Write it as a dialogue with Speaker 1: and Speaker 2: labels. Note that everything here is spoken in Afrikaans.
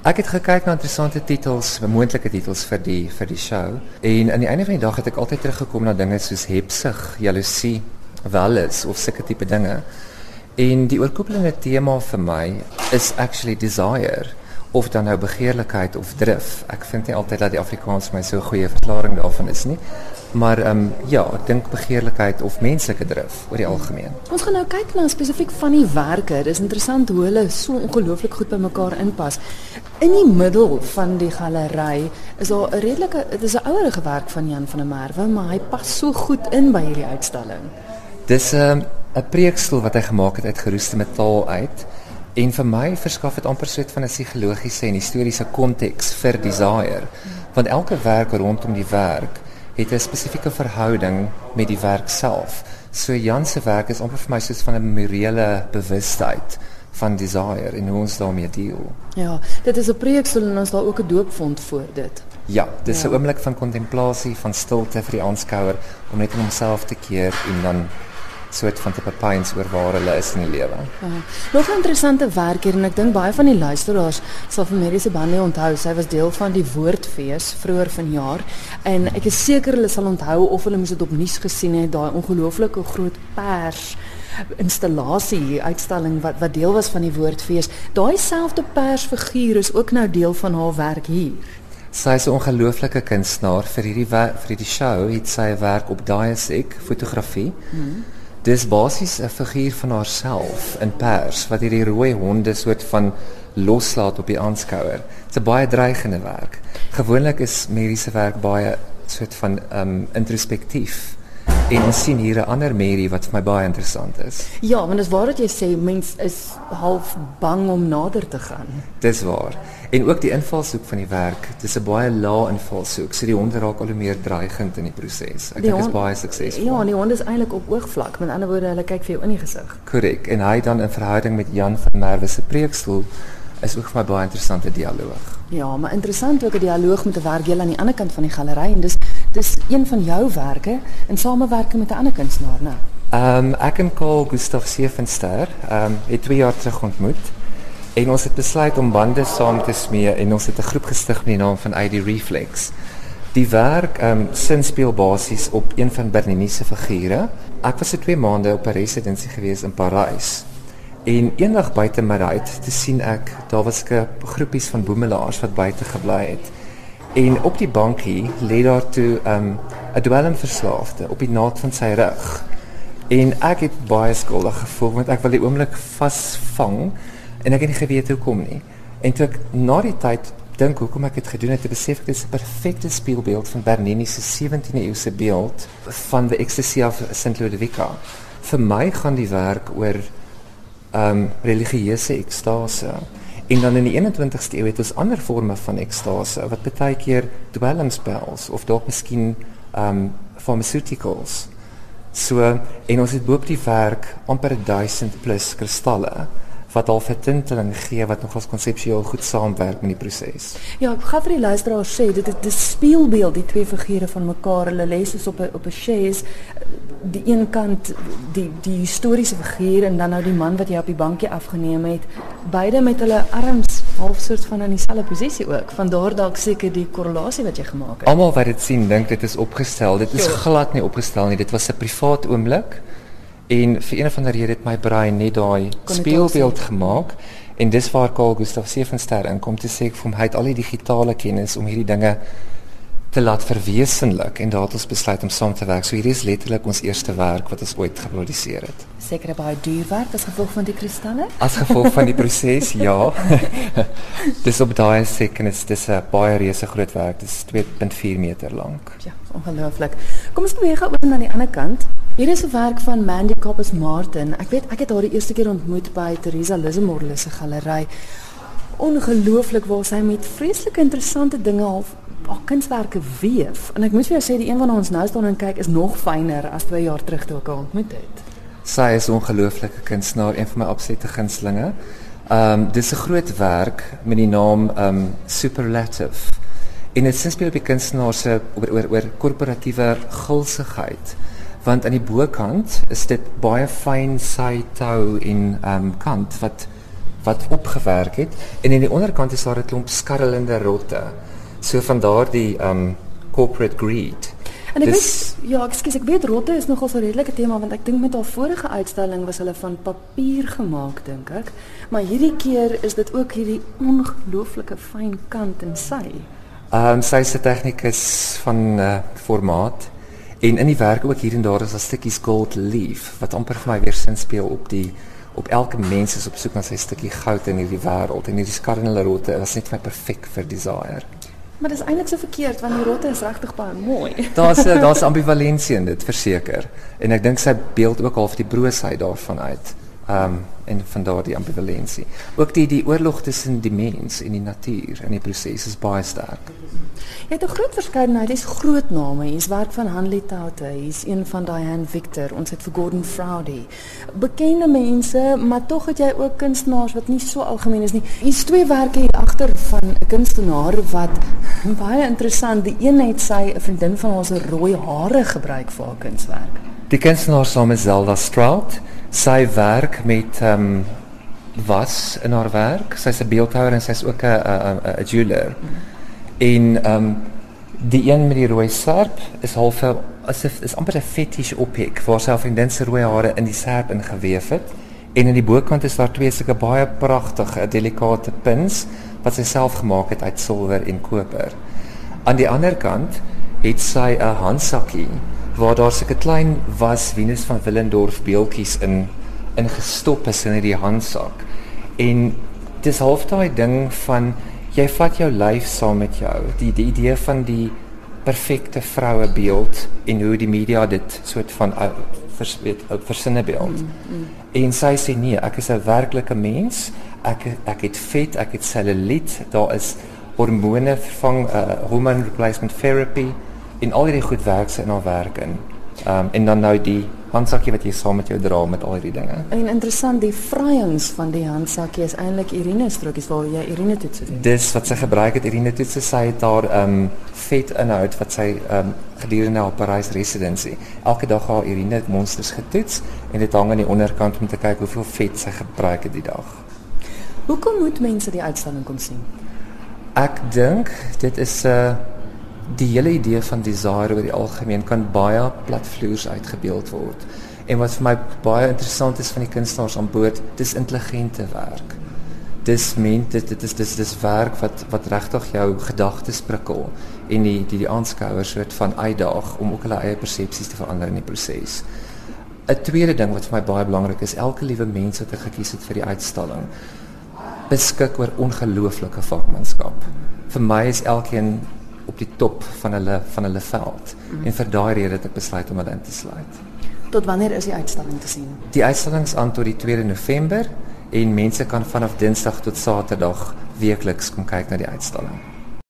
Speaker 1: Ek het gekyk na interessante titels, moontlike titels vir die vir die show. En aan die einde van die dag het ek altyd teruggekom na dinge soos hebsug, jaloesie, welis of sulke tipe dinge. En die oorkoepelende tema vir my is actually desire of dan nou begeerlikheid of drif. Ek vind nie altyd dat die Afrikaans my so 'n goeie verklaring daarvan is nie. Maar ehm um, ja, ek dink begeerlikheid of menslike drif oor die algemeen.
Speaker 2: Ons gaan nou kyk na spesifiek van die werke. Dis interessant hoe hulle so ongelooflik goed by mekaar inpas. In die middel van die galery is daar 'n redelike dit is 'n ouerige werk van Jan van der Merwe, maar hy pas so goed in by hierdie uitstalling.
Speaker 1: Dis 'n um, 'n preekstoel wat hy gemaak het uit geroeste metaal uit. En vir my verskaf dit amper soet van 'n psigologiese en historiese konteks vir desire. Want elke werk rondom die werk het 'n spesifieke verhouding met die werk self. So Jan se werk is amper vir my soos van 'n morele bewustheid van desire en hoe ons daarmee deel.
Speaker 2: Ja, dit is 'n preekstoel en ons daar ook 'n doopvond voor dit.
Speaker 1: Ja, dis 'n ja. oomblik van kontemplasie, van stilte vir die aanskouer om net in homself te keer en dan soort van te bepains oor waar hulle is in die lewe. Ja.
Speaker 2: Nog 'n interessante werk hier en ek dink baie van die luisteraars sal vir mediese bande onthou. Sy was deel van die Woordfees vroeër vanjaar en ek is seker hulle sal onthou of hulle moes dit op nuus gesien het, daai ongelooflike groot pers installasie uitstalling wat wat deel was van die Woordfees. Daai selfde persfiguur is ook nou deel van haar werk hier.
Speaker 1: Sy is 'n ongelooflike kunstenaar vir hierdie vir hierdie show. Het sy werk op Diasec fotografie. Hmm. Dis basies 'n figuur van haarself in pers wat hierdie rooi honde soort van loslaat op die aanskouer. Dit's 'n baie dreigende werk. Gewoonlik is mediese werk baie soort van um introspektief. En ons sien hier 'n ander Mary wat vir my baie interessant is.
Speaker 2: Ja, want dit is waar wat jy sê, mens is half bang om nader te gaan.
Speaker 1: Dis waar. En ook die invalshoek van die werk, dis 'n baie lae invalshoek. So die honde raak al hoe meer dreigend in die proses. Ek dink dit is baie suksesvol.
Speaker 2: Ja, die honde is eintlik op oogvlak. Met ander woorde, hulle kyk vir jou in die gesig.
Speaker 1: Korrek. En hy dan in verhouding met Jan van Merwe se preekstoel is ook vir my baie interessante dialoog.
Speaker 2: Ja, maar interessant ook 'n dialoog met 'n werkgewer aan die ander kant van die galery en dis dis een van jou werke in samewerking met 'n ander kunstenaar, né?
Speaker 1: Ehm um, ek en Karl Gustaf Sevenster ehm um, het 2 jaar terug ontmoet en ons het besluit om bande saam te smee en ons het 'n groep gestig met die naam van ID Reflex. Die werk ehm um, sin speel basies op een van Bernini se figure. Ek was vir 2 maande op 'n residensie gewees in Parys En eendag buite my uit te sien ek daar was 'n groepies van boemelaars wat buite gebly het. En op die bankie lê daar toe 'n um, dwelmverslaafde op die naad van sy rug. En ek het baie skuldig gevoel want ek wil die oomblik vasvang en ek het nie geweet hoe kom nie. En toe ek na die tyd dink hoekom ek dit gedoen het, het besef ek dit is 'n perfekte spieelbeeld van Bernini se 17de eeuse beeld van the ecstasy of St. Ludovica. Vir my gaan die werk oor um religieuse ekstase. En dan in die 21ste eeu het ons ander forme van ekstase wat baie keer dwelmspels of dalk miskien um pharmaceuticals. So en ons het boop die werk amper 1000 plus kristalle wat al 'n tinteling gee wat nogals konseptueel goed saamwerk met die proses.
Speaker 2: Ja, ek gaan vir die luisteraars sê dit is 'n speelbeeld die twee figure van mekaar. Hulle lê soos op 'n op 'n chaise die een kant die die historiese figuur en dan nou die man wat jy op die bankie afgeneem het. Beide met hulle arms half soort van in dieselfde posisie ook. Van daar dalk seker die korrelasie wat jy gemaak het.
Speaker 1: Almal wat dit sien dink dit is opgestel. Dit is jo. glad nie opgestel nie. Dit was 'n privaat oomblik. En vir een of ander rede het my brein net daai speelbeeld gemaak en dis waar Karl Gustav Sevenster inkom te sê ek vir hom hy het al die digitale kennis om hierdie dinge te laat verwesenlik en daar het ons besluit om saam te werk. So hierdie is letterlik ons eerste werk wat ons ooit geproduseer het.
Speaker 2: Seker baie duur werk as gevolg van die kristalle?
Speaker 1: As gevolg van die proses, ja. dis op daai sekens dis 'n baie reuse groot werk. Dis 2.4 meter lank.
Speaker 2: Ja, ongelooflik. Kom ons beweeg oor na die ander kant. Hier is 'n werk van Mandy Coppers Martin. Ek weet ek het haar die eerste keer ontmoet by Teresa Lismore se galery. Ongelooflik waar sy met vreeslike interessante dinge half haar kunswerke weef. En ek moet vir jou sê die een wat ons nou staan en kyk is nog fyner as 2 jaar terug toe ek haar ontmoet het.
Speaker 1: Sy is 'n ongelooflike kunstenaar, een van my absolute gunstelinge. Ehm um, dis 'n groot werk met die naam ehm um, Superlative. En dit sê speel die kunstenaar se oor oor oor korporatiewe gulsigheid. Want aan die bokant is dit baie fyn sy tou en ehm um, kant wat wat opgewerk het en in die onderkant is daar 'n klomp skarrelende rotte. So van daardie um corporate greed.
Speaker 2: En ek dis, weet ja, ekskuus, ek weet rotte is nogal 'n redelike tema want ek dink met haar vorige uitstalling was hulle van papier gemaak dink ek. Maar hierdie keer is dit ook hierdie ongelooflike fyn kant en sy.
Speaker 1: Ehm um, sy se tegniek is van uh, formaat en in die werk ook hier en daar is 'n stukkie gold leaf wat amper vir my weer sin speel op die op elke mens is op soek na sy stukkie goud in hierdie wêreld en hierdie skarnele rotte is net vir my perfek vir desire.
Speaker 2: Maar dis eintlik so verkeerd want die rotte is regtig baie mooi.
Speaker 1: Daar's daar's ambivalensie in dit verseker. En ek dink sy beeld ook half die broosheid daarvan uit. Ehm um, en van daardie ambivalensie. Ook die die oorlog tussen die mens en die natuur in die proses is baie sterk.
Speaker 2: Jy het 'n groot verskeidenheid, dis groot name. Hier's werk van Hanley Taute, hier's een van Diane Victor, ons het vir Gordon Frowdy. Bekende mense, maar tog het jy ook kunstenaars wat nie so algemeen is nie. Hier's twee werke hier agter van 'n kunstenaar wat baie interessant, die een het sy 'n vriendin van haar se rooi hare gebruik vir haar kunswerk.
Speaker 1: Die kunstenaar saam is Zelda Strout sy werk met ehm um, was in haar werk. Sy's 'n beeldhouer en sy's ook 'n 'n 'n jeweler. En ehm um, die een met die rooi serp is half asof is amper 'n fetish objek waar sy haar vriendin se rooi hare in die serp ingeweef het. En in die bokant is daar twee sulke baie pragtige, delikate pins wat sy self gemaak het uit silwer en koper. Aan die ander kant het sy 'n handsakkie waar daar sulke klein was Venus van Willendorf beeldjies in in gestop is in die handsak. En dis half daai ding van jy vat jou lyf saam met jou. Die die idee van die perfekte vroue beeld en hoe die media dit soort van vers, weet versinne beeld. Mm, mm. En sy sê nee, ek is 'n werklike mens. Ek ek het vet, ek het selluliet. Daar is hormone vervang uh, hormone replacement therapy en al hierdie goed werk sy in haar werk in. Ehm um, en dan nou die handsakkie wat jy saam met jou dra met al hierdie dinge.
Speaker 2: En interessant, die vryings van die handsakkie is eintlik Irene strokies waar jy Irene toets.
Speaker 1: Dis wat sy gebruik het Irene toets sy het daar ehm um, vet inhoud wat sy ehm um, gedurende haar Parys residency. Elke dag haar Irene monsters getoets en dit hang aan die onderkant om te kyk hoeveel vet sy gebruik het die dag.
Speaker 2: Hoekom moet mense die uitstalling kom sien?
Speaker 1: Ek dink dit is 'n uh, die hele idee van desire oor die algemeen kan baie platvloers uitgebeeld word. En wat vir my baie interessant is van die kunstenaars aan boord, dis intelligente werk. Dis men dit dit is dis dis werk wat wat regtig jou gedagtes prikkel en die die die aanskouer soort van uitdaag om ook hulle eie persepsies te verander in die proses. 'n Tweede ding wat vir my baie belangrik is, elke liewe mens wat ek gekies het vir die uitstalling beskik oor ongelooflike vakmanskap. Vir my is elkeen die top van hulle van hulle veld mm. en vir daai rede het ek besluit om hulle in te sluit.
Speaker 2: Tot wanneer is die uitstalling te sien?
Speaker 1: Die uitstalling is aan tot die 2 November en mense kan vanaf Dinsdag tot Saterdag weekliks kom kyk na die uitstalling.